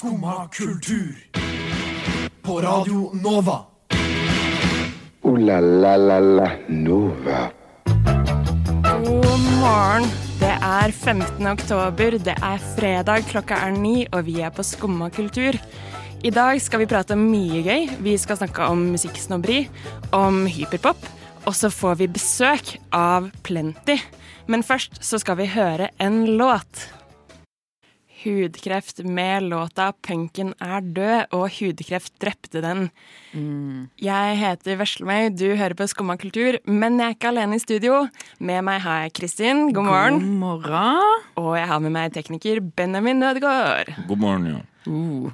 Skumma kultur. På Radio Nova. O-la-la-la-la Nova. God morgen. Det er 15. oktober, det er fredag, klokka er ni, og vi er på Skumma kultur. I dag skal vi prate om mye gøy. Vi skal snakke om musikksnobberi, om hyperpop, og så får vi besøk av Plenty. Men først så skal vi høre en låt. Hudkreft med låta 'Punken er død', og hudkreft drepte den. Jeg heter Veslemøy, du hører på Skumma kultur, men jeg er ikke alene i studio. Med meg har jeg Kristin, god morgen. God morgen. Og jeg har med meg tekniker Benjamin Nødgaard. God morgen, ja. Uh.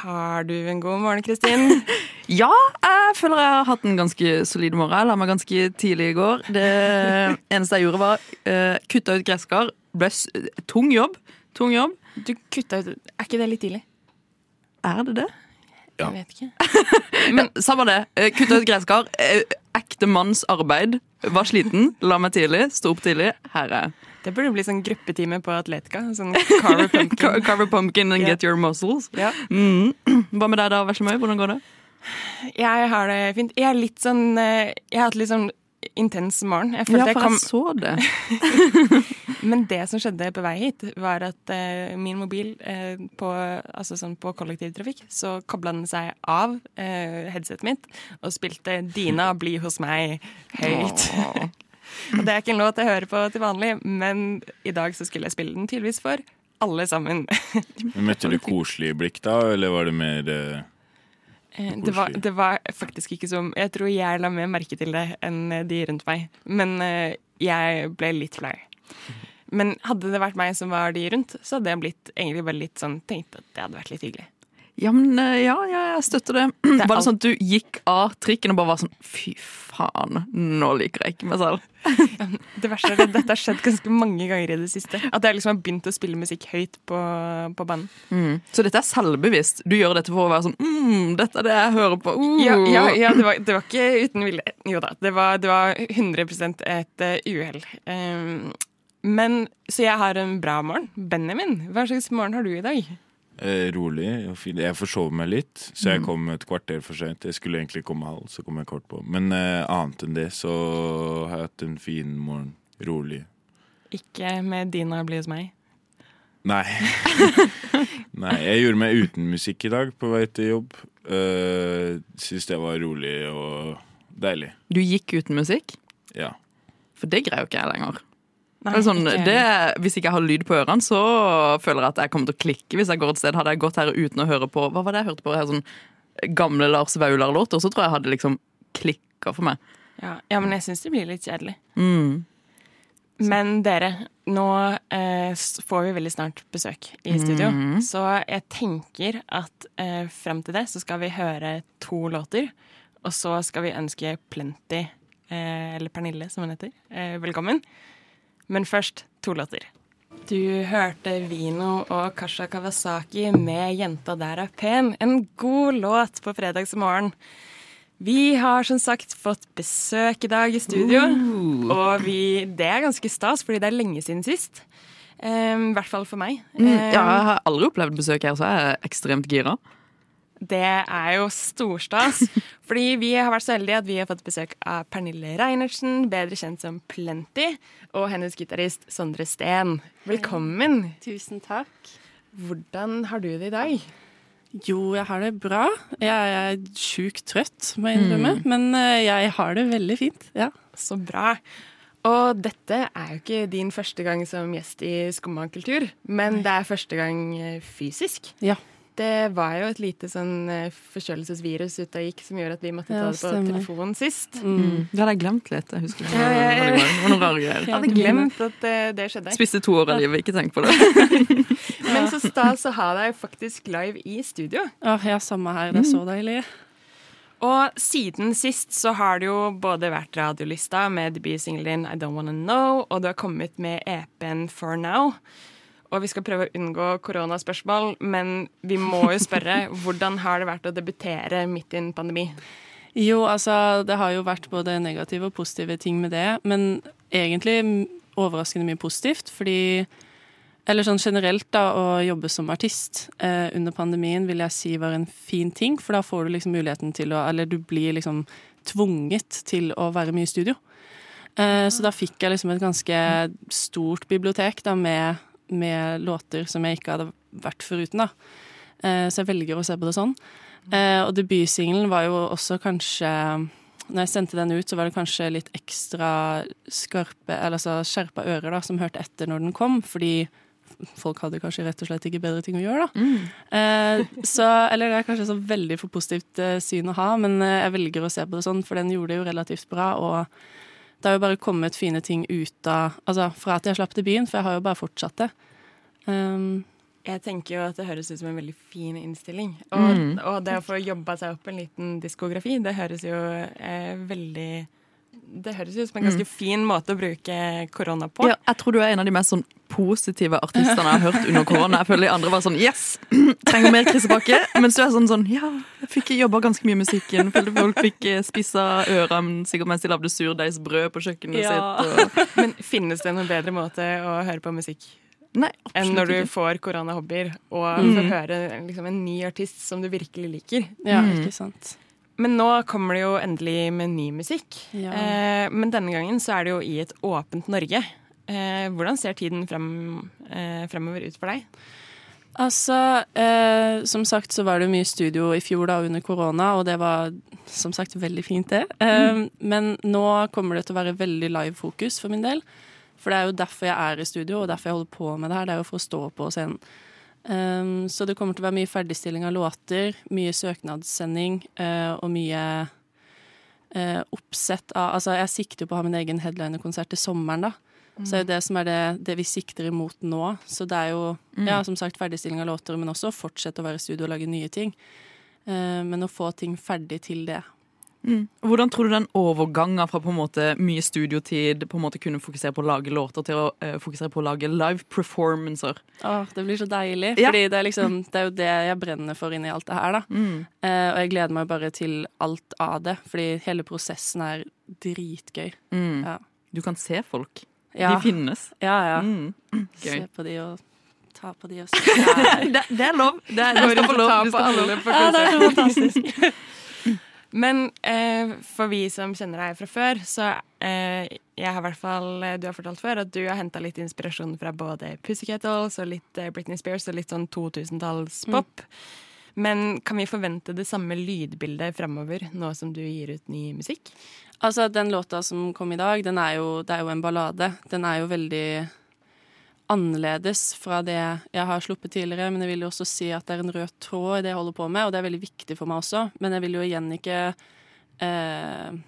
Har du en god morgen, Kristin? Ja, jeg føler jeg har hatt en ganske solid morgen. Jeg la meg ganske tidlig i går. Det eneste jeg gjorde, var uh, kutta ut gresskar. Ble tung jobb. Tung jobb. Du kutta ut Er ikke det litt tidlig? Er det det? Ja. Jeg vet ikke. Men samme det. Uh, kutta ut gresskar. Uh, ekte manns arbeid. Var sliten. La meg tidlig. Sto opp tidlig. Her er jeg. Det burde bli sånn gruppetime på Atletica. Sånn Carver Pumpkin. Cover pumpkin and yeah. get your muscles. Ja. Mm. Hva med deg da, Veslemøy? Hvordan går det? Jeg har det fint. Jeg er litt sånn eh, Jeg har hatt litt sånn intens morgen. Jeg følte Ja, jeg for kom jeg så det. Men det som skjedde på vei hit, var at eh, min mobil eh, på, altså sånn på kollektivtrafikk, så kobla den seg av eh, headsetet mitt og spilte 'Dina bli hos meg' høyt. og det er ikke en låt jeg hører på til vanlig, men i dag så skulle jeg spille den tydeligvis for alle sammen. Møtte du koselige blikk da, eller var det mer Eh, det, var, det var faktisk ikke som Jeg tror jeg la mer merke til det enn de rundt meg. Men eh, jeg ble litt flau. Men hadde det vært meg som var de rundt, så hadde jeg blitt egentlig bare litt sånn tenkt at det hadde vært litt hyggelig. Ja, men eh, ja, ja, jeg støtter det. det var det sånn at du gikk av trikken og bare var sånn Fy faen, nå liker jeg ikke meg selv. Det verste er at dette har skjedd ganske mange ganger i det siste. At jeg liksom har begynt å spille musikk høyt på, på banen. Så dette er selvbevisst. Du gjør dette for å være sånn mm, Dette er det jeg hører på. Uh. Ja, ja, ja det, var, det var ikke uten vilje. Jo da, det var, det var 100 et uh, uhell. Um, men Så jeg har en bra morgen. Benjamin, hva slags morgen har du i dag? Eh, rolig? Jeg forsov meg litt, så Mm. jeg kom et kvarter for sent. Jeg skulle egentlig komme halv, så kom jeg kort på. Men eh, annet enn det så har jeg hatt en fin morgen. Rolig. Ikke med Dina bli hos meg. Nei. Nei, jeg gjorde meg uten musikk i dag på vei til jobb. Uh, Syns det var rolig og deilig. Du gikk uten musikk? Ja. For det greier jo ikke jeg lenger. Nei, Det sånn, ikke- det, hvis ikke jeg har lyd på ørene, så føler jeg at jeg kommer til å klikke hvis jeg går et sted. Hadde jeg gått her uten å høre på Hva var det jeg hørte på? Her, sånn gamle Lars Vaular-låter, så tror jeg jeg hadde liksom klikka for meg. ja, ja, men jeg syns det blir litt kjedelig. Mm. Men dere, nå eh, får vi veldig snart besøk i studio. Mhm. Så jeg tenker at eh, frem til det så skal vi høre to låter. Og så skal vi ønske Plenty, eh, eller Pernille som hun heter, eh, velkommen. Men først to låter. Du hørte Vino og Kasha Kawasaki med 'Jenta der er pen'. En god låt på fredagsmorgen. Vi har som sagt fått besøk i dag i studio. Og vi, det er ganske stas, fordi det er lenge siden sist. Ehm, I hvert fall for meg. Mm, Ehm, ja, jeg har aldri opplevd besøk her, så jeg er ekstremt gira. Det er jo storstas. fordi vi har vært så heldige at vi har fått besøk av Pernille Reinertsen, bedre kjent som Plenty, og hennes gitarist Sondre Steen. Velkommen. Tusen takk. Hvordan har du det i dag? Jo, jeg har det bra. Jeg er sjukt trøtt, må jeg innrømme. Men eh, jeg har det veldig fint. Ja. Så bra. Og dette er jo ikke din første gang som gjest i Skumma kultur, men det er første gang eh, fysisk. Ja. Det var jo et lite sånn eh, forkjølelsesvirus ute og gikk som gjorde at vi måtte Ja, ta det på telefonen sist. Mm. Det hadde jeg glemt litt. Jeg husker det. Ja, ja, ja. Det var greier. Jeg hadde glemt at eh, det skjedde. Spiste to år av livet, ikke tenk på det. Men så stas å ha deg faktisk live i studio. Åh, ja, samme her. Det er så deilig. Og siden sist så har det jo både vært radiolista med debutsingelen din I Don't Wanna Know, og du har kommet med EP-en For Now. Og vi skal prøve å unngå koronaspørsmål, men vi må jo spørre hvordan har det vært å debutere midt i en pandemi? Jo, altså, det har jo vært både negative og positive ting med det, men egentlig overraskende mye positivt, fordi eller sånn generelt, da, å jobbe som artist eh, under pandemien vil jeg si var en fin ting, for da får du liksom muligheten til å Eller du blir liksom tvunget til å være mye i studio. Eh, så da fikk jeg liksom et ganske stort bibliotek da, med, med låter som jeg ikke hadde vært foruten. da. Eh, så jeg velger å se på det sånn. Eh, og debutsingelen var jo også kanskje Når jeg sendte den ut, så var det kanskje litt ekstra skarpe, eller altså skjerpa ører da, som hørte etter når den kom, fordi folk hadde kanskje rett og slett ikke bedre ting å gjøre, da. Eh, så, eller det er kanskje så veldig for positivt eh, syn å ha, men eh, jeg velger å se på det sånn, for den gjorde det jo relativt bra, og det har jo bare kommet fine ting ut av Altså fra at jeg slapp debuten, for jeg har jo bare fortsatt det. Um, Jeg tenker jo at det høres ut som en veldig fin innstilling. Og, og det å få jobba seg opp en liten diskografi, det høres jo eh, veldig Det høres ut som en ganske fin måte å bruke korona på. Ja, jeg tror du er en av de mest sånn positive artistene jeg har hørt under korona. Jeg føler de andre var sånn Yes! Trenger mer krisepakke. Mens du er sånn sånn Ja, jeg fikk jobba ganske mye i musikken. Følte folk fikk eh, spissa ørene sikkert mens de lagde surdeigsbrød på kjøkkenet Ja. sitt. Og... Men finnes det noen bedre måte å høre på musikk Nei, enn når du ikke. får koronahobbyer og får høre liksom, en ny artist som du virkelig liker? ja, ikke sant. Men nå kommer det jo endelig med ny musikk. Ja. Eh, men denne gangen så er det jo i et åpent Norge. Eh, hvordan ser tiden frem, eh, fremover ut for deg? Altså, eh, som sagt så var det mye studio i fjor da under korona, og det var som sagt veldig fint, det. Eh, Men nå kommer det til å være veldig live-fokus for min del. For det er jo derfor jeg er i studio, og derfor jeg holder på med det her. Det er jo for å stå på scenen. Um, så det kommer til å være mye ferdigstilling av låter, mye søknadssending uh, og mye uh, oppsett av Altså, jeg sikter jo på å ha min egen headlinerkonsert til sommeren, da. Så det er jo det som er det, det vi sikter imot nå. Så det er jo, ja, som sagt, ferdigstilling av låter, men også fortsette å være i studio og lage nye ting. Uh, men å få ting ferdig til det. Mm. Hvordan tror du den overgangen fra på en måte mye studiotid, på en måte kunne fokusere på å lage låter, til å uh, fokusere på å lage live performancer? Åh, det blir så deilig. Ja. Fordi det er, liksom, det er jo det jeg brenner for inni alt det her, da. Eh, og jeg gleder meg bare til alt av det, fordi hele prosessen er dritgøy. Mm. Ja. Du kan se folk. Ja, De finnes. ja. ja. Mm. Se på de og ta på de og så. Det, det er lov. Det er, du skal få lov. Skal få lov. på Ja, det er så fantastisk. Men eh, for vi som kjenner deg fra før, så eh, jeg har i hvert fall Du har fortalt før at du har henta litt inspirasjon fra både Pussycat Dolls og litt eh, Britney Spears og litt sånn 2000-tallspop. Men kan vi forvente det samme lydbildet fremover nå som du gir ut ny musikk? Altså, den låta som kom i dag, den er jo, det er jo en ballade. Den er jo veldig annerledes fra det jeg har sluppet tidligere, men jeg vil jo også si at det er en rød tråd i det jeg holder på med, og det er veldig viktig for meg også. Men jeg vil jo igjen ikke eh,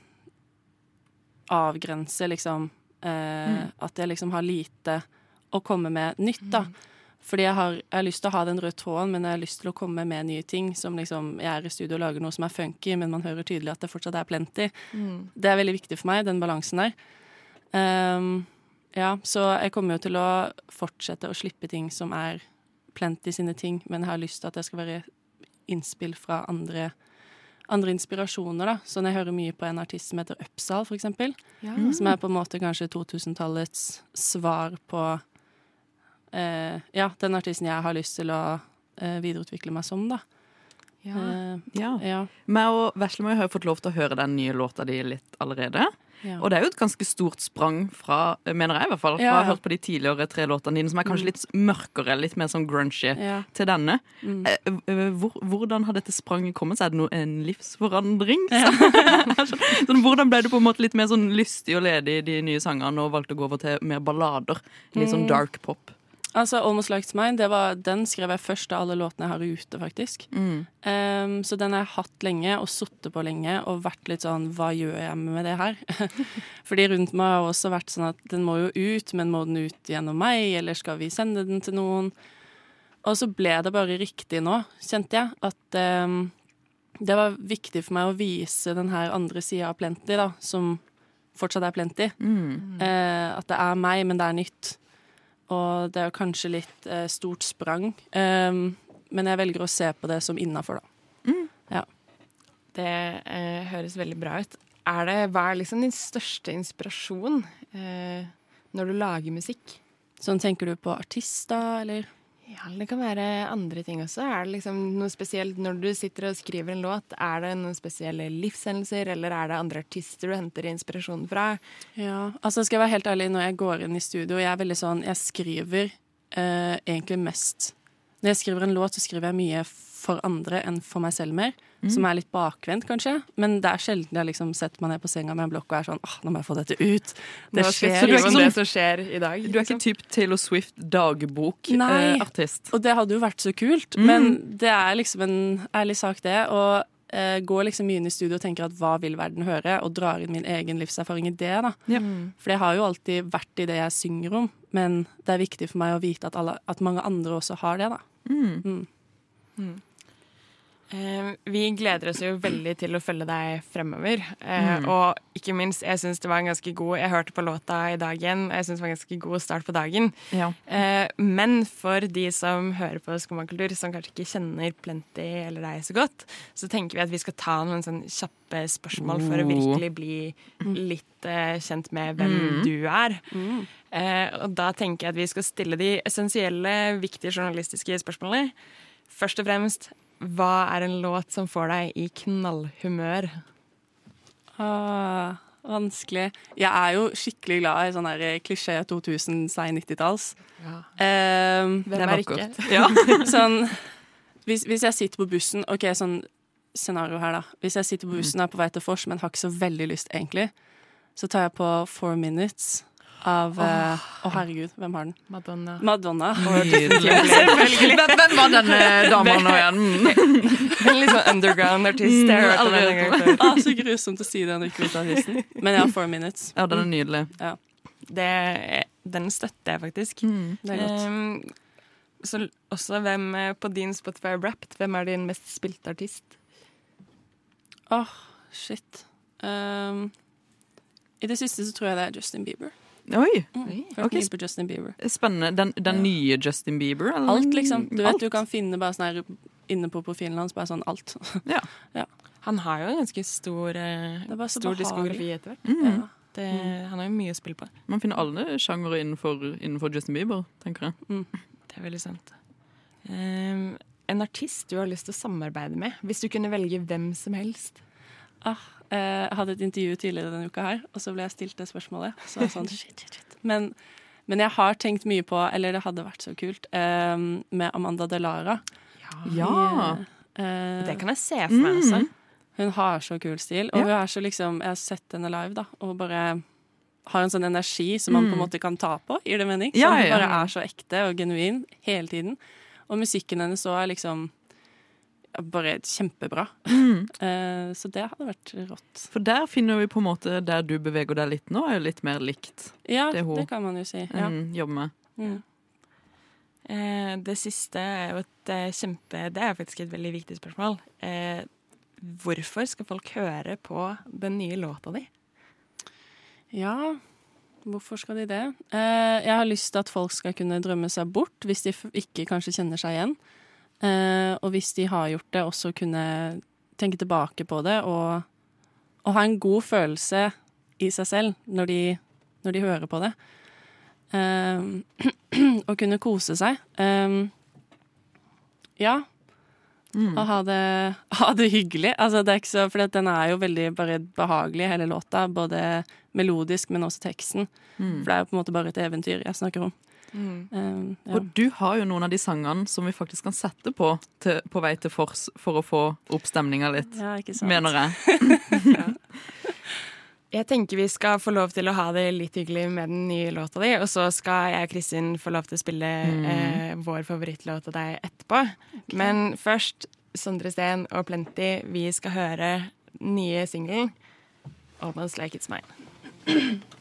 avgrense, liksom eh, At jeg liksom har lite å komme med nytt, da. Fordi jeg har, jeg har lyst til å ha den røde tråden, men jeg har lyst til å komme med nye ting. Som liksom, Jeg er i studio og lager noe som er funky, men man hører tydelig at det fortsatt er plenty. Det er veldig viktig for meg, den balansen der. Ehm, ja, så jeg kommer jo til å fortsette å slippe ting som er plenty sine ting, men jeg har lyst til at det skal være innspill fra andre, andre inspirasjoner, da. Så jeg hører mye på en artist som heter Upsal, for eksempel, som er på en måte kanskje 2000-tallets svar på eh, Ja, den artisten jeg har lyst til å eh, videreutvikle meg som, da. Eh, Ja. ja. Meg og Veslemøy har jo fått lov til å høre den nye låta di litt allerede. ja. Og det er jo et ganske stort sprang fra, mener jeg i hvert fall, fra Ja, å ha ja. hørt på de tidligere tre låtene dine, som er kanskje litt mørkere, litt mer sånn grungy, Ja. til denne. Mm. Eh, eh, Hvor, hvordan har dette spranget kommet? Så er det noe, en livsforandring? sånn, hvordan ble du på en måte litt mer sånn lystig og ledig i de nye sangene og valgte å gå over til mer ballader? Litt sånn Mm. dark pop. Altså, Almost Like Mine, det var, den skrev jeg først av alle låtene jeg har ute, faktisk. Mm. Um, så den har jeg hatt lenge og sittet på lenge og vært litt sånn Hva gjør jeg med det her? Fordi rundt meg har også vært sånn at den må jo ut, men må den ut gjennom meg, eller skal vi sende den til noen? Og så ble det bare riktig nå, kjente jeg. At um, det var viktig for meg å vise den her andre sida av Plenty, da, som fortsatt er Plenty. Mm. Uh, at det er meg, men det er nytt. Og det er jo kanskje litt eh, stort sprang. Um, men jeg velger å se på det som innafor, da. Det eh, høres veldig bra ut. Er det, hva er liksom din største inspirasjon eh, når du lager musikk? Sånn tenker du på artist, da, eller? Ja, det kan være andre ting også. Er det liksom noe spesielt når du sitter og skriver en låt? Er det noen spesielle livshendelser, eller er det andre artister du henter inspirasjon fra? Ja, altså skal jeg være helt ærlig, når jeg går inn i studio, jeg er veldig sånn, jeg skriver eh, egentlig mest Når jeg skriver en låt, så skriver jeg mye for andre enn for meg selv mer. Som er litt bakvendt, kanskje. Men det er sjelden jeg liksom setter meg ned på senga med en blokk og er sånn åh, nå må jeg få dette ut. Det skjer. Så du er ikke sånn. det som skjer i dag. Du er ikke typ Taylor Swift dagbok-artist? Og det hadde jo vært så kult, Mm. men det er liksom en ærlig sak, det. Og eh, går liksom mye inn i studio og tenker at hva vil verden høre, og drar inn min egen livserfaring i det, da. Ja. For det har jo alltid vært i det jeg synger om, men det er viktig for meg å vite at, alle, at mange andre også har det, da. Mm. Eh, vi gleder oss jo veldig til å følge deg fremover. Mm. Og ikke minst, jeg syns det var en ganske god Jeg hørte på låta i dag igjen, og jeg syns det var en ganske god start på dagen. Ja. Eh, men for de som hører på Skomakultur, som kanskje ikke kjenner Plenty eller deg så godt, så tenker vi at vi skal ta noen sånn kjappe spørsmål for å Oh. virkelig bli litt eh, kjent med hvem du er. Mm. og da tenker jeg at vi skal stille de essensielle, viktige journalistiske spørsmålene. Først og fremst, hva er en låt som får deg i knallhumør? Ah, vanskelig. Jeg er jo skikkelig glad i sånn her klisjé 2000, sei 90-talls. Eh, Hvem Det er er ikke? Ja. sånn hvis, hvis jeg sitter på bussen OK, sånn scenario her, da. Hvis jeg sitter på bussen og er på vei til Fors, men har ikke så veldig lyst, egentlig, så tar jeg på Four Minutes av eh, Å, herregud, hvem har den? Madonna. Madonna. Nydelig. Hvem, var denne dama nå igjen? Mm. En litt sånn underground-artist. Mm. Ah, så grusomt å si det når du ikke vet artisten. Men ja, Four Minutes. Ja, den er nydelig. Det, den støtter jeg faktisk. Det er godt. Um, så også hvem eh, på din Spotify Wrapped, hvem er din mest spilte artist? Åh, shit. Um, I det siste så tror jeg det er Justin Bieber. Oi, mm. okay. på Justin Bieber. spennende. Den, den nye Justin Bieber? Eller? Alt, liksom. Du vet Alt. du kan finne bare sånn her inne på profilen hans, bare sånn alt. Han har jo en ganske stor, eh, er bare så stor diskografi etter hvert. Mm. Ja. Det, Han har jo mye å spille på. Man finner alle sjangere innenfor, innenfor Justin Bieber, tenker jeg. Det er veldig sant. Um, en artist du har lyst til å samarbeide med, hvis du kunne velge hvem som helst. Ah, eh, jeg hadde et intervju tidligere denne uka her, og så ble jeg stilt det spørsmålet. Så jeg sånn, shit, shit, shit. Men, men jeg har tenkt mye på, eller det hadde vært så kult, eh, med Amanda Delara. Ja! Eh, Det kan jeg se for meg. altså. Hun har så kul stil, og Ja. hun er så liksom Jeg har sett henne live, da, og bare har en sånn energi som man på en måte kan ta på, gir det mening? Som Ja, ja, ja. bare er så ekte og genuin hele tiden. Og musikken hennes òg er liksom bare kjempebra. Mm. Eh, så det hadde vært rått. For der finner vi på en måte der du beveger deg litt nå, er jo litt mer likt Ja, Det hun det, kan man jo si. Ja. jobber med. Mm. Eh, det siste er jo et eh, kjempe Det er faktisk et veldig viktig spørsmål. Eh, hvorfor skal folk høre på den nye låta di? ja, hvorfor skal de det? Eh, jeg har lyst til at folk skal kunne drømme seg bort, hvis de ikke kanskje kjenner seg igjen. Eh, og hvis de har gjort det, også kunne tenke tilbake på det og, og ha en god følelse i seg selv når de, når de hører på det. Eh, og kunne kose seg. Eh, ja. Og ha det, ha det hyggelig. Altså, det er ikke så, for den er jo veldig bare behagelig, hele låta. Både melodisk, men også teksten. For det er jo på en måte bare et eventyr jeg snakker om. Eh, ja. Og du har jo noen av de sangene som vi faktisk kan sette på til, på vei til Fors for å få opp stemninga litt, ja, ikke sant. mener jeg. Jeg tenker vi skal få lov til å ha det litt hyggelig med den nye låta di, og så skal jeg og Kristin få lov til å spille eh, vår favorittlåt av deg etterpå. Men først Sondre Steen og Plenty, vi skal høre nye singelen 'Almost Like It's Mine'.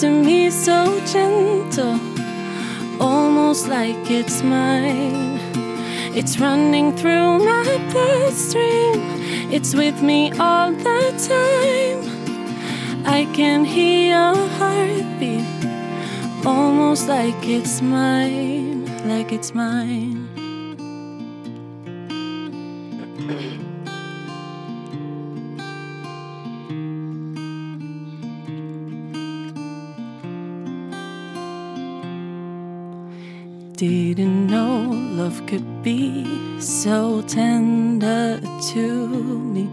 To me so gentle, almost like it's mine. It's running through my bloodstream, it's with me all the time. I can hear your heartbeat, almost like it's mine, like it's mine. Didn't know love could be so tender to me.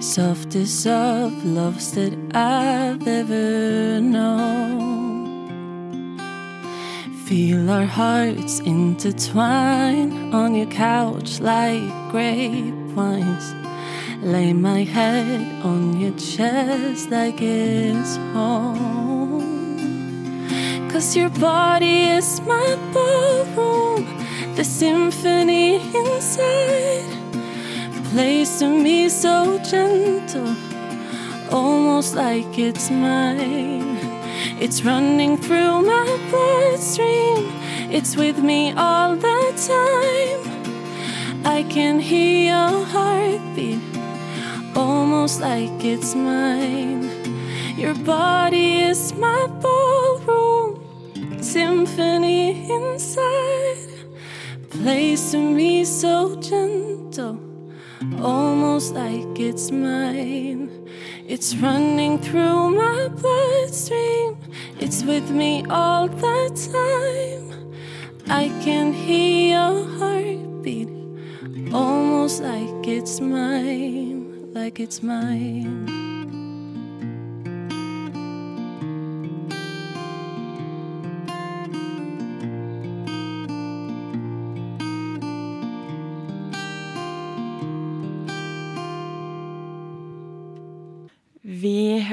Softest of loves that I've ever known. Feel our hearts intertwine on your couch like grapevines. Lay my head on your chest like it's home. Cause your body is my ballroom, the symphony inside. Plays to me so gentle, almost like it's mine. It's running through my bloodstream, it's with me all the time. I can hear your heartbeat, almost like it's mine. Your body is my ballroom, symphony inside. Plays to me so gentle, almost like it's mine. It's running through my bloodstream, it's with me all the time. I can hear your heartbeat, almost like it's mine, like it's mine.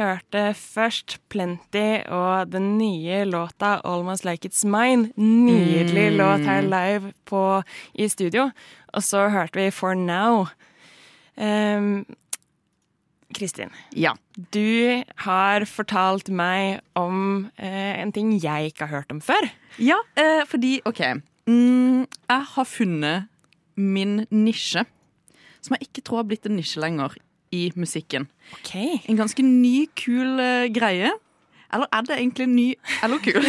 Hørte først Plenty og den nye låta 'Almost Like It's Mine'. Nydelig låt her live på, i studio. Og så hørte vi 'For Now'. Um, Kristin, Ja. du har fortalt meg om eh, en ting jeg ikke har hørt om før. Ja, eh, fordi OK. Mm, jeg har funnet min nisje, som jeg ikke tror har blitt en nisje lenger i musikken. Okay. En ganske ny, kul uh, greie. Eller er det egentlig ny eller kul?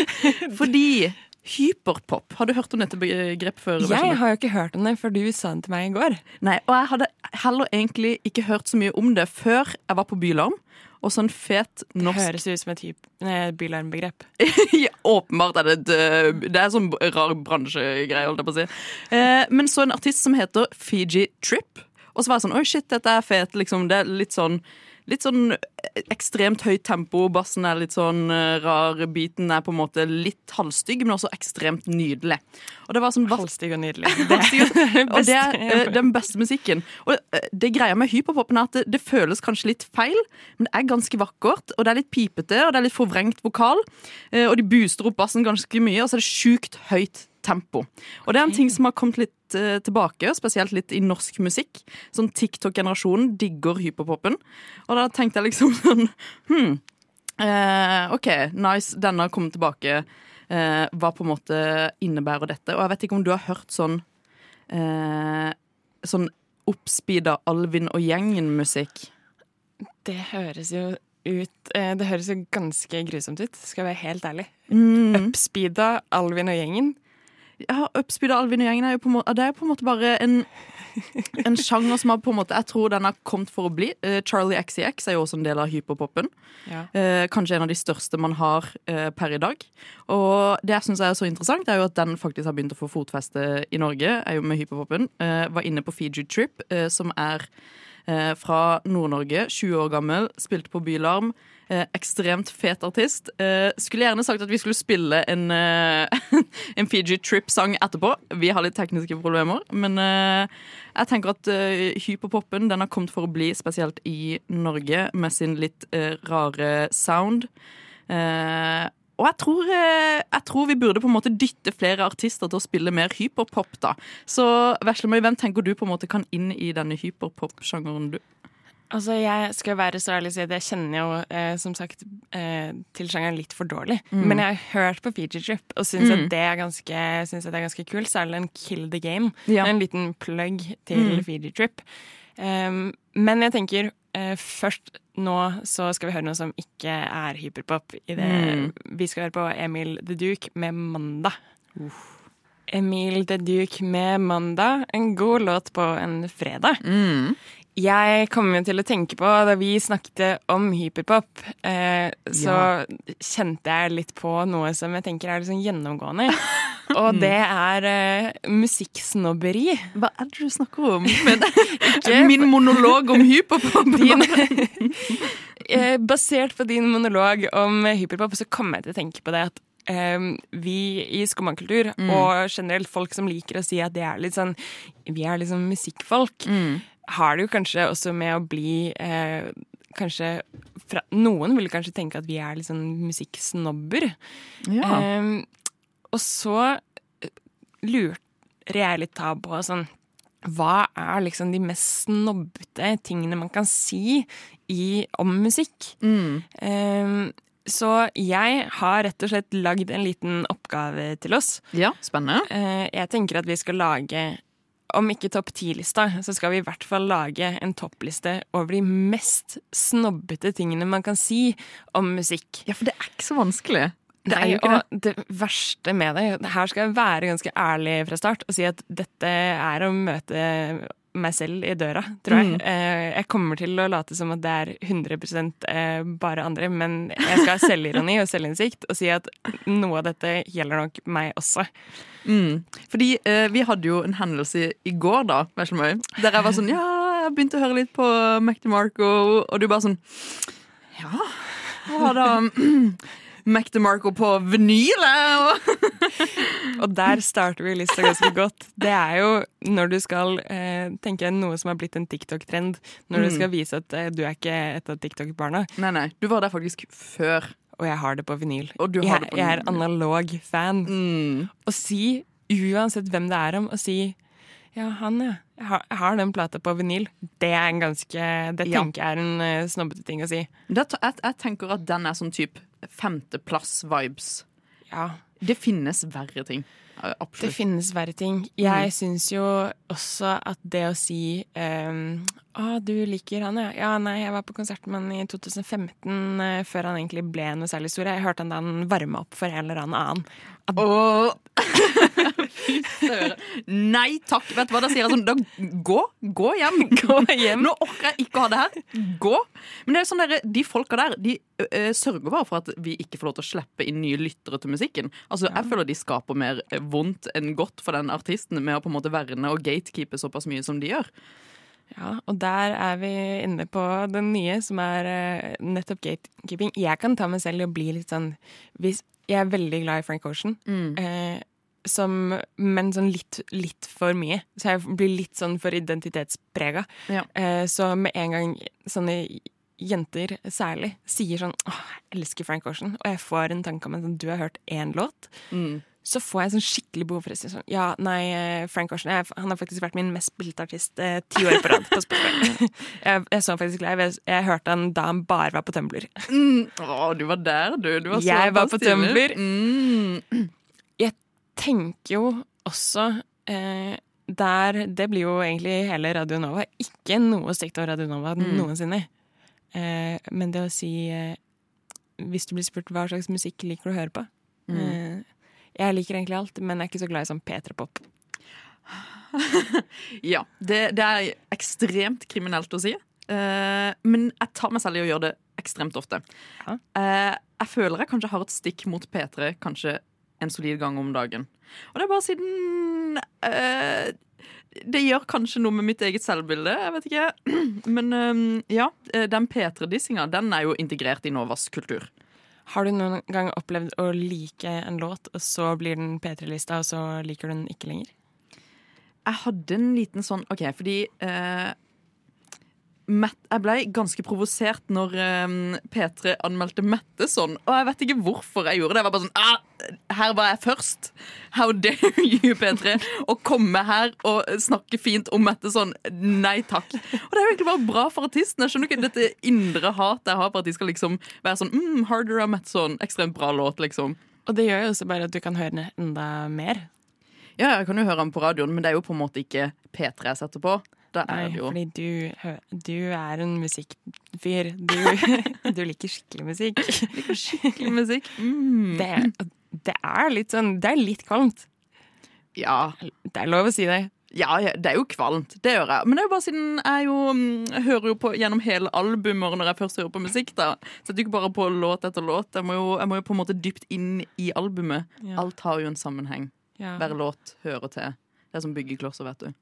fordi hyperpop Har du hørt om dette begrepet før? Jeg har jo ikke hørt om det før du sa det til meg i går. Nei, og jeg hadde heller egentlig ikke hørt så mye om det før jeg var på Bylarm. Og sånn fet norsk Høres ut som et eh, bylarmbegrep. ja, Åpenbart er det et øh, Det er sånn rar bransjegreie, holdt jeg på å si. Eh, men så en artist som heter Fiji Trip. Og så var jeg sånn Oi, shit, dette er fet. Liksom, det er litt sånn Litt sånn ekstremt høyt tempo. Bassen er litt sånn øh, rar. Beaten er på en måte litt halvstygg, men også ekstremt nydelig. Og det var sånn Halvstygg og nydelig. og det er eh, den beste musikken. Og eh, det greia med hyperpopen er at det, det føles kanskje litt feil, men det er ganske vakkert. Og det er litt pipete, og det er litt forvrengt vokal. eh, Og de booster opp bassen ganske mye, og så er det sjukt høyt tempo. Og det er en ting som har kommet litt uh, tilbake, spesielt litt i norsk musikk. Sånn TikTok-generasjonen digger hyperpopen. Og da tenkte jeg liksom sånn Hm. uh, OK, nice. Denne har kommet tilbake. Uh, hva på en måte innebærer dette? Og jeg vet ikke om du har hørt sånn Sånn oppspeeda Alvin og gjengen-musikk. Det høres jo ut Det høres jo ganske grusomt ut, skal jeg være helt ærlig. Mm. Upspeeda Alvin og gjengen. Ja, Oppspeeda Alvin og gjengen er jo på en måte, det er jo på en måte bare en, en sjanger som har på en måte Jeg tror den har kommet for å bli. Uh, Charlie XCX er jo også en del av hyperpopen. Ja. Uh, kanskje en av de største man har uh, per i dag. Og det jeg syns er så interessant, er jo at den faktisk har begynt å få fotfeste i Norge. Er jo med hyperpopen. Var inne på Fiji Trip, som er fra Nord-Norge. 20 år gammel, spilte på Bylarm. Eh, ekstremt fet artist. Eh, skulle gjerne sagt at vi skulle spille en, eh, en Fiji Trip-sang etterpå. Vi har litt tekniske problemer, men eh, jeg tenker at eh, hyperpopen den har kommet for å bli, spesielt i Norge, med sin litt rare sound. Og jeg tror, jeg tror vi burde på en måte dytte flere artister til å spille mer hyperpop. da. Så Veslemøy, hvem tenker du på en måte kan inn i denne hyperpop-sjangeren? du? Altså, Jeg skal være så ærlig å si at jeg kjenner jo eh, som sagt eh, til sjangeren litt for dårlig. Men jeg har hørt på Fiji Trip og syns at, det er ganske, synes at det er ganske kult. Særlig en Kill the Game. Ja. En liten plugg til Fiji Trip. Um, men jeg tenker eh, først nå så skal vi høre noe som ikke er hyperpop. I det. Vi skal høre på Emil The Duke med 'Mandag'. Emil The Duke med 'Mandag'. En god låt på en fredag. Jeg kommer til å tenke på, da vi snakket om hyperpop, eh, så kjente jeg litt på noe som jeg tenker er sånn gjennomgående. Og det er eh, musikksnobberi. Hva er det du snakker om? Men, min monolog om hyperpop. Din, eh, basert på din monolog om hyperpop, så kommer jeg til å tenke på det at Um, vi i skummakultur, og generelt folk som liker å si at det er litt sånn Vi er liksom musikkfolk, har det jo kanskje også med å bli eh, Kanskje fra, Noen vil kanskje tenke at vi er litt sånn musikksnobber. Ja. Eh, og så eh, lurer jeg litt da på sånn Hva er liksom de mest snobbete tingene man kan si i, om musikk? Ehm, så jeg har rett og slett lagd en liten oppgave til oss. ja, spennende. Eh, jeg tenker at vi skal lage om ikke topp ti-lista, så skal vi i hvert fall lage en toppliste over de mest snobbete tingene man kan si om musikk. Ja, for det er ikke så vanskelig. Det er jo ikke det. og det verste med det Her skal jeg være ganske ærlig fra start og si at dette er å møte meg selv i døra, tror jeg. Mm. Eh, Jeg kommer til å late som at det er 100 eh, bare andre, men jeg skal ha selvironi og selvinnsikt og si at noe av dette gjelder nok meg også. Mm. Fordi eh, vi hadde jo en hendelse i går, da, Veslemøy, der jeg var sånn Ja, jeg begynte å høre litt på McDemarco, og du bare sånn Ja, hva da? Mac DeMarco på vinyl? Og Og der starter vi lista ganske godt. Det er jo når du skal eh, tenke noe som har blitt en TikTok-trend. Når du skal vise at eh, du er ikke et av TikTok-barna. Nei, nei, du var der faktisk før. Og jeg har det på vinyl. Og du har det på jeg er vinyl. analog fan. Mm. Si, uansett hvem det er om, å si ja, han, ja. Jeg har, jeg har den plata på vinyl. Det er en ganske Det tenker jeg er en uh, snobbete ting å si. Det, jeg, jeg tenker at den er sånn type femteplass-vibes. Ja. Det finnes verre ting. Absolutt. Det finnes verre ting. Jeg syns jo også at det å si um, Å, du liker han, ja. Ja, nei, jeg var på konsert med han i 2015, uh, før han egentlig ble noe særlig stor. Jeg hørte han da han varma opp for en eller annen. Åh. Fy søren. Nei takk. Vet du hva, Da sier jeg sånn da, Gå. Gå hjem. Gå hjem. Nå orker jeg ikke å ha det her. Gå. Men det er sånn der, de folka der De ø, sørger bare for at vi ikke får lov til å slippe inn nye lyttere til musikken. Altså, Jeg føler de skaper mer vondt enn godt for den artisten med å på en måte verne og gatekeepe såpass mye som de gjør. Ja, og der er vi inne på den nye, som er uh, nettopp gatekeeping. Jeg kan ta meg selv i å bli litt sånn hvis, Jeg er veldig glad i Frank Ocean. Eh, som, men sånn litt, litt for mye. Så jeg blir litt sånn for identitetsprega. Ja. Eh, så med en gang sånne jenter særlig sier sånn åh, jeg elsker Frank Ocean, og jeg får en tanke om at sånn, du har hørt én låt, så får jeg sånn skikkelig behov for å si sånn Ja, nei, eh, Frank Ocean jeg, han har faktisk vært min mest spilte artist eh, ti år på rad på Spotify. jeg, jeg så faktisk live. Jeg, jeg hørte han da han bare var på Tumblr. Å, du var der, du. du var så Jeg var på. Tumblr. Mm. Tenker jo også eh, der Det blir jo egentlig hele Radio Nova. Ikke noe stygt av Radio Nova noensinne. Eh, men det å si eh, Hvis du blir spurt hva slags musikk liker du å høre på eh, Jeg liker egentlig alt, men jeg er ikke så glad i sånn P3-pop. Ja, det, det er ekstremt kriminelt å si. Eh, men jeg tar meg selv i å gjøre det ekstremt ofte. Ja. Eh, jeg føler jeg kanskje har et stikk mot P3 kanskje en solid gang om dagen. Og det er bare siden eh, det gjør kanskje noe med mitt eget selvbilde, jeg vet ikke. Men eh, ja, eh, den P3-dissinga, den er jo integrert i Novas kultur. Har du noen gang opplevd å like en låt, og så blir den P3-lista, og så liker du den ikke lenger? Jeg hadde en liten sånn OK, fordi eh, Matt, jeg ble ganske provosert når um, P3 anmeldte Mette sånn. Og jeg vet ikke hvorfor jeg gjorde det. Jeg var bare sånn ah, Her var jeg først. How dare you, P3, å komme her og snakke fint om Mette sånn. Nei takk. Og det er jo egentlig bare bra for artisten. Jeg skjønner ikke dette indre hatet jeg har for at de skal liksom være sånn mm, Harder av Mette sånn. Ekstremt bra låt, liksom. Og det gjør jo også bare at du kan høre den enda mer. Ja, jeg kan jo høre den på radioen, men det er jo på en måte ikke P3 jeg setter på. Da er det jo fordi du, du er en musikkfyr. Du, du liker skikkelig musikk. skikkelig musikk. Mm. Det, det er litt sånn Det er litt kvalmt. Ja, Det er lov å si det. Ja, det er jo kvalmt. Det gjør jeg. Men det er jo bare siden jeg jo mm, jeg hører jo på gjennom hele albumer når jeg først hører på musikk. da Setter jo ikke bare på låt etter låt. Jeg må jo, jeg må jo på en måte dypt inn i albumet. Ja. Alt har jo en sammenheng. Ja, Hver låt hører til. Det er som byggeklosser, vet du.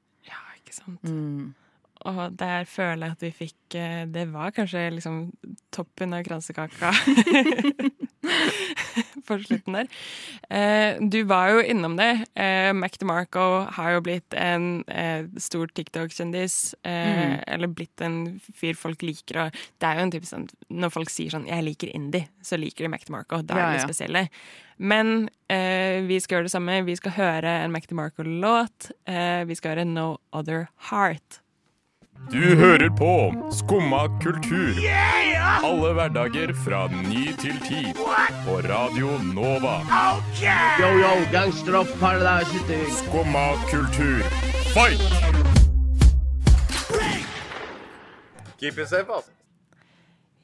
Ikke sant. Mm. Og der føler jeg at vi fikk eh, Det var kanskje liksom toppen av kransekaka på slutten der. Eh, Du var jo innom det. Eh, Mac DeMarco har jo blitt en eh, stor TikTok-kjendis. eh, Eller blitt en fyr folk liker. Og det er jo en type sånn Når folk sier sånn 'jeg liker indie', så liker de Mac DeMarco. Da er Ja, de spesielle. Men eh, vi skal gjøre det samme. Vi skal høre en Mac DeMarco-låt. Eh, vi skal høre 'No Other Heart'. Du hører på Skumma kultur. Alle hverdager fra ny til ti. På Radio Nova. Yo, yo, gangsteropp, paradise Skumma kultur, fight! Keep it safe, altså.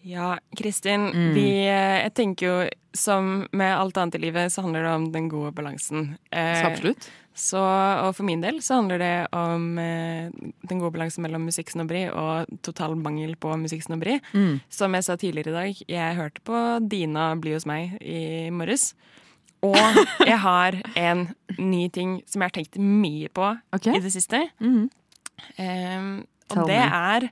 Ja, Kristin, vi, eh, jeg tenker jo som med alt annet i livet, så handler det om den gode balansen. Eh, Så absolutt. Så, og for min del så handler det om eh, den gode balansen mellom musikksnobberi og total mangel på musikksnobberi. Mm. Som jeg sa tidligere i dag, jeg hørte på Dina bli hos meg i morges. Og jeg har en ny ting som jeg har tenkt mye på okay. i det siste. Mm -hmm. eh, og det er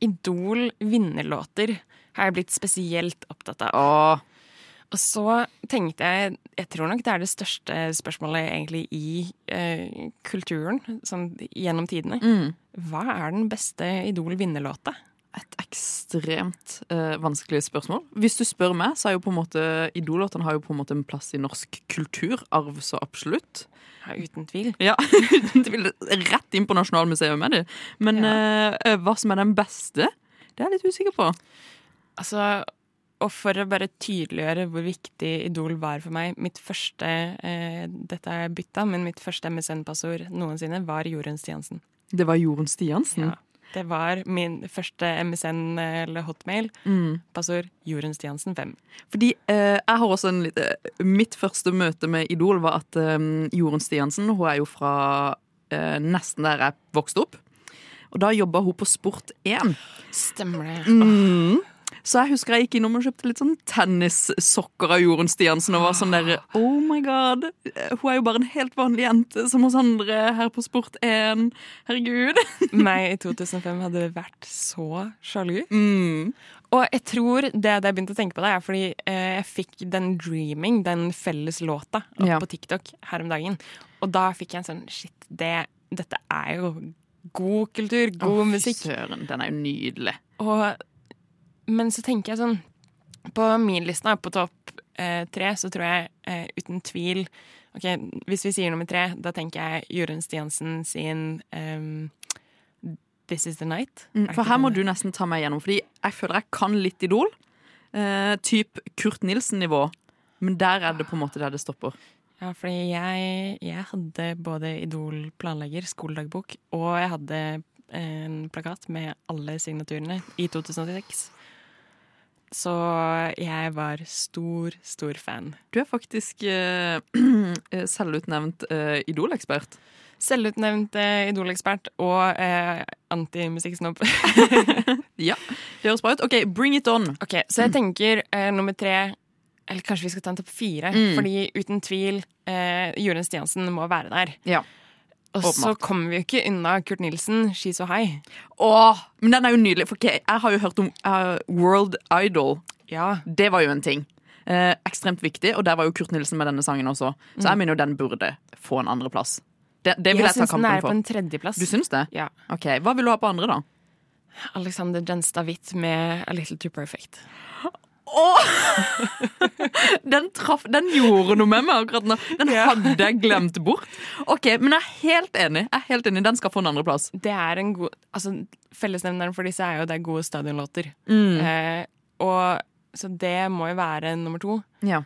Idol vinnerlåter. Har jeg blitt spesielt opptatt av. Åh, Og så tenkte jeg Jeg tror nok det er det største spørsmålet egentlig i eh, kulturen sånn gjennom tidene. mm. Hva er den beste Idol vinnerlåta? Et ekstremt eh, vanskelig spørsmål. Hvis du spør meg, så er jo på en måte Idol-låtene har jo på en måte en plass i norsk kulturarv, så absolutt. Ja, uten tvil. Ja, uten tvil. Rett inn på Nasjonalmuseet med det. Men Ja. eh, hva som er den beste, det er jeg litt usikker på. Altså, og for å bare tydeliggjøre hvor viktig Idol var for meg Mitt første eh, Dette er bytta, men mitt første MSN-passord noensinne var Jorunn Stiansen. Det var Jorunn Stiansen. Ja. Det var min første MSN eller hotmail. Mm. Passord Jorunn Stiansen 5. Fordi eh, jeg har også en lite Mitt første møte med Idol var at eh, Jorunn Stiansen Hun er jo fra eh, nesten der jeg vokste opp. Og da jobba hun på Sport1. Stemmer det. Mm. Så jeg husker jeg gikk innom og kjøpte litt sånn tennissokker av Jorunn Stiansen. Og var sånn der Oh my god, hun er jo bare en helt vanlig jente som oss andre her på Sport1. Herregud. Meg i 2005 hadde vært så sjalu. Mm. Og jeg tror det det jeg begynte å tenke på det, er fordi eh, jeg fikk den 'Dreaming', den felles låta, opp Ja. på TikTok her om dagen. Og da fikk jeg en sånn Shit, det, dette er jo god kultur, god musikk». fy. Søren, den er jo nydelig. Og, men så tenker jeg sånn På min liste, på topp eh, tre, så tror jeg eh, uten tvil Ok, Hvis vi sier nummer tre, da tenker jeg Jorunn Stiansen sin um, This Is The Night. Mm, For her må du nesten ta meg gjennom, fordi jeg føler jeg kan litt Idol. Eh, typ Kurt Nilsen-nivå. Men der er det på en måte der det stopper. Ja, fordi jeg, jeg hadde både Idol-planlegger, skoledagbok, og jeg hadde en plakat med alle signaturene i 2006. Så jeg var stor, stor fan. Du er faktisk eh, selvutnevnt eh, Idol-ekspert. Selvutnevnt eh, Idol-ekspert og eh, antimusikksnobb. Ja, det høres bra ut. OK, bring it on. ok, så jeg tenker eh, nummer tre Eller kanskje vi skal ta en topp fire. Mm. Fordi uten tvil, eh, Jorunn Stiansen må være der. Ja. Og så kommer vi jo ikke unna Kurt Nilsen, She's So High. Åh, men den er jo nydelig. For jeg har jo hørt om uh, World Idol. Ja. Det var jo en ting. Eh, ekstremt viktig, og der var jo Kurt Nilsen med denne sangen også. Så jeg mener jo den burde få en andreplass. Det, det vil Jeg jeg, ta syns den er på for. en tredjeplass. Du syns det? Ja. Ok, Hva vil du ha på andre, da? Alexander Jenstad-Witt med A Little Too Perfect. Den, traf, den gjorde noe med meg akkurat nå. Den hadde jeg glemt bort. Ok, Men jeg er helt enig. Jeg er helt enig, Den skal få en andreplass. Det er en god Altså, Fellesnevneren for disse er jo det er gode stadionlåter. Mm. Eh, og Så det må jo være nummer to. Ja.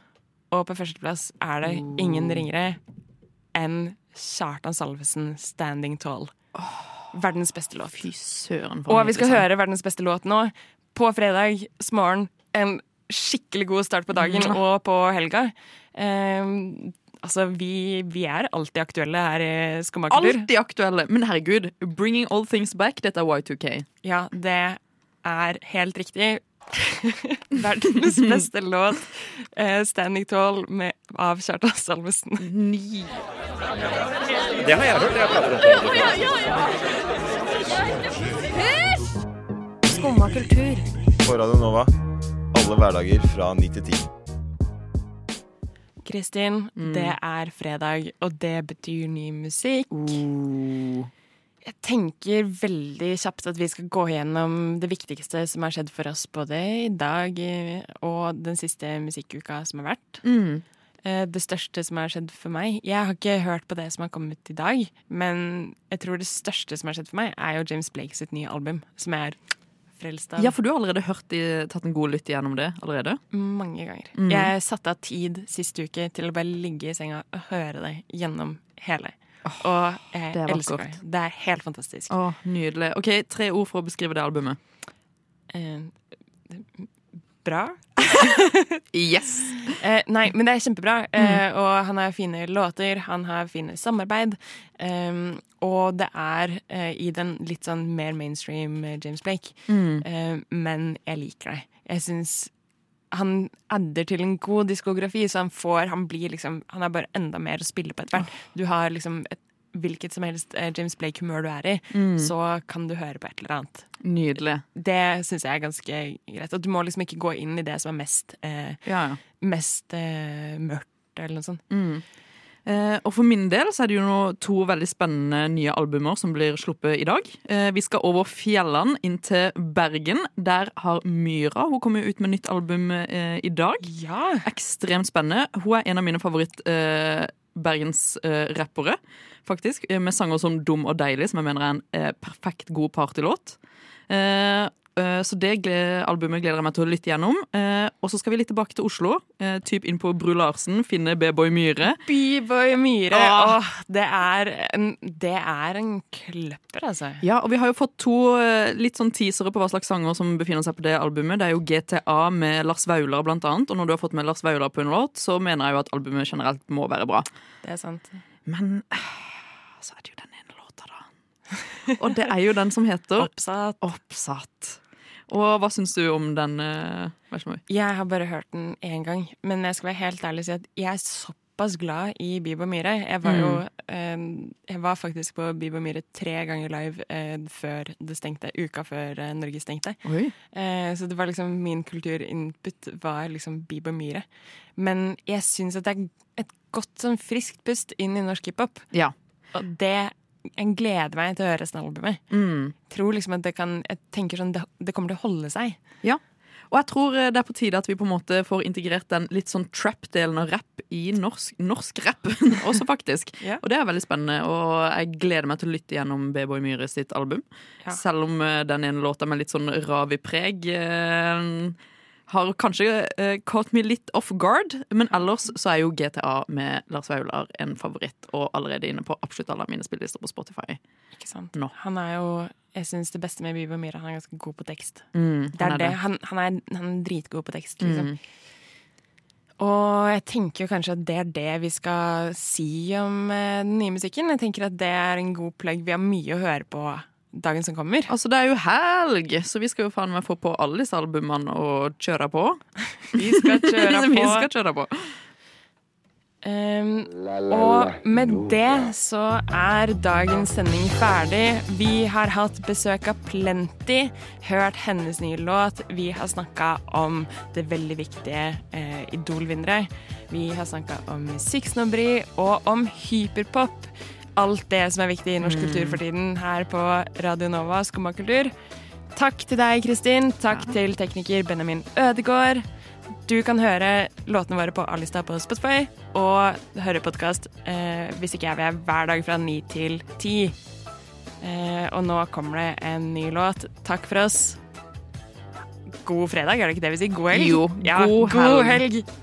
Og på førsteplass er det ingen ringere enn Kjartan Salvesen 'Standing Tall'. Verdens beste låt. Fy søren. Og vi skal høre verdens beste låt nå. På fredag morgen. En skikkelig god start på dagen og på helga. Eh, altså, vi, vi er alltid aktuelle her i Skomakerbur. Alltid aktuelle. Men herregud, 'Bringing All Things Back', dette er Y2K. Ja, det er helt riktig. Verdens beste låt, eh, 'Standing Tall' med, av Kjartan Salvesen. Ni. Det har jeg hørt. Jeg prater om Skumma kultur. På Radio Nova. Alle hverdager fra 9 til 10. Kristin, det er fredag, og det betyr ny musikk. Jeg tenker veldig kjapt at vi skal gå gjennom det viktigste som har skjedd for oss både i dag eh, og den siste musikkuka som har vært. Mm. Eh, Det største som har skjedd for meg Jeg har ikke hørt på det som har kommet i dag, men jeg tror det største som har skjedd for meg, er jo James Blake sitt nye album, som jeg er frelst av Ja, for du har allerede hørt de, tatt en god lytt gjennom det allerede? mange ganger. Mm. Jeg satte av tid siste uke til å bare ligge i senga og høre det gjennom hele. og jeg det er elsker det. Det er helt fantastisk. Oh, nydelig. Ok, Tre ord for å beskrive det albumet. Eh, bra. Yes! Eh, nei, men det er kjempebra. Eh, og han har fine låter, han har fine samarbeid. Um, og det er eh, i den litt sånn mer mainstream eh, James Blake. Mm. Eh, men jeg liker det. Jeg syns han adder til en god diskografi, så han får Han blir liksom Han er bare enda mer å spille på etter hvert. Du har liksom et hvilket som helst eh, James Blake-humør du er i, Mm. så kan du høre på et eller annet. Nydelig. Det syns jeg er ganske greit. Og du må liksom ikke gå inn i det som er mest, eh, Ja, ja. mest eh, mørkt, eller noe sånt. Mm. Eh, og for min del så er det jo nå to veldig spennende nye albumer som blir sluppet i dag. Eh, vi skal over fjellene inn til Bergen. Der har Myra Hun kommer ut med nytt album eh, i dag. Ja. Ekstremt spennende. Hun er en av mine favoritt eh, bergensrappere, faktisk. eh, Med sanger som Dum og deilig, som jeg mener er en eh, perfekt god partylåt. Eh, eh, så det albumet gleder jeg meg til å lytte gjennom. Eh, og så skal vi litt tilbake til Oslo. Eh, typ inn på Bru Larsen, finne B-boy Myhre. Byboy Myhre. Åh. Åh, det, er en, det er en kløpper, altså. Ja, og vi har jo fått to eh, litt sånn teasere på hva slags sanger som befinner seg på det albumet. Det er jo GTA med Lars Vaular, blant annet. Og når du har fått med Lars Vaular på en låt, så mener jeg jo at albumet generelt må være bra. Det er sant. Men eh, så er det jo den ene låta, da. Og det er jo den som heter Oppsatt. Oppsatt. Og hva syns du om den Uh. Jeg har bare hørt den én gang, men jeg skal være helt ærlig og si at jeg er såpass glad i Bibo Myhre. Jeg var jo eh, Jeg var faktisk på Bibo Myhre tre ganger live uh, før det stengte. Uka før Norge stengte. Så det var liksom min kulturinput var liksom Bibo Myhre. Men jeg syns at det er et godt sånn friskt pust inn i norsk hiphop. Ja. Og det Jeg gleder meg til å høre resten av albumet. Mm. Tror liksom at det kan Jeg tenker sånn det, det kommer til å holde seg. Ja. Og jeg tror eh, det er på tide at vi på en måte får integrert den litt sånn trap-delen av rap i norsk, norsk rap også, faktisk. Ja. Og det er veldig spennende, og jeg gleder meg til å lytte gjennom B-Boy Myhre sitt album. Ja. Selv om eh, den ene låta med litt sånn ravi-preg eh, har kanskje uh, caught me litt off guard, men ellers så er jo GTA med Lars Vaular en favoritt, og allerede inne på absolutt alle mine spillelister på Spotify. Ikke sant? Nå. Han er jo Jeg syns det beste med Bieber Myhre, han er ganske god på tekst. Mm, Det er han det. Han, han, er, han er dritgod på tekst, liksom. Og jeg tenker jo kanskje at det er det vi skal si om eh, den nye musikken. Jeg tenker at det er en god plugg. Vi har mye å høre på dagen som kommer. Altså, det er jo helg, så vi skal jo faen meg få på alle disse albumene og kjøre på. Vi skal kjøre på. vi skal kjøre på. Um, og med det så er dagens sending ferdig. Vi har hatt besøk av Plenty, hørt hennes nye låt. Vi har snakka om det veldig viktige uh, Idol-vinnere. Vi har snakka om musikksnobberi og om hyperpop. Alt det som er viktig i norsk kultur for tiden her på Radio Nova Skummakultur. Takk til deg, Kristin. Takk til tekniker Benjamin Ødegård. Du kan høre låtene våre på A-lista på Spotify, og høre podkast eh, hvis ikke jeg vil, hver dag fra ni til ti. Eh, og nå kommer det en ny låt. Takk for oss. God fredag, er det ikke det vi sier? God helg? Jo, ja, god god helg. helg.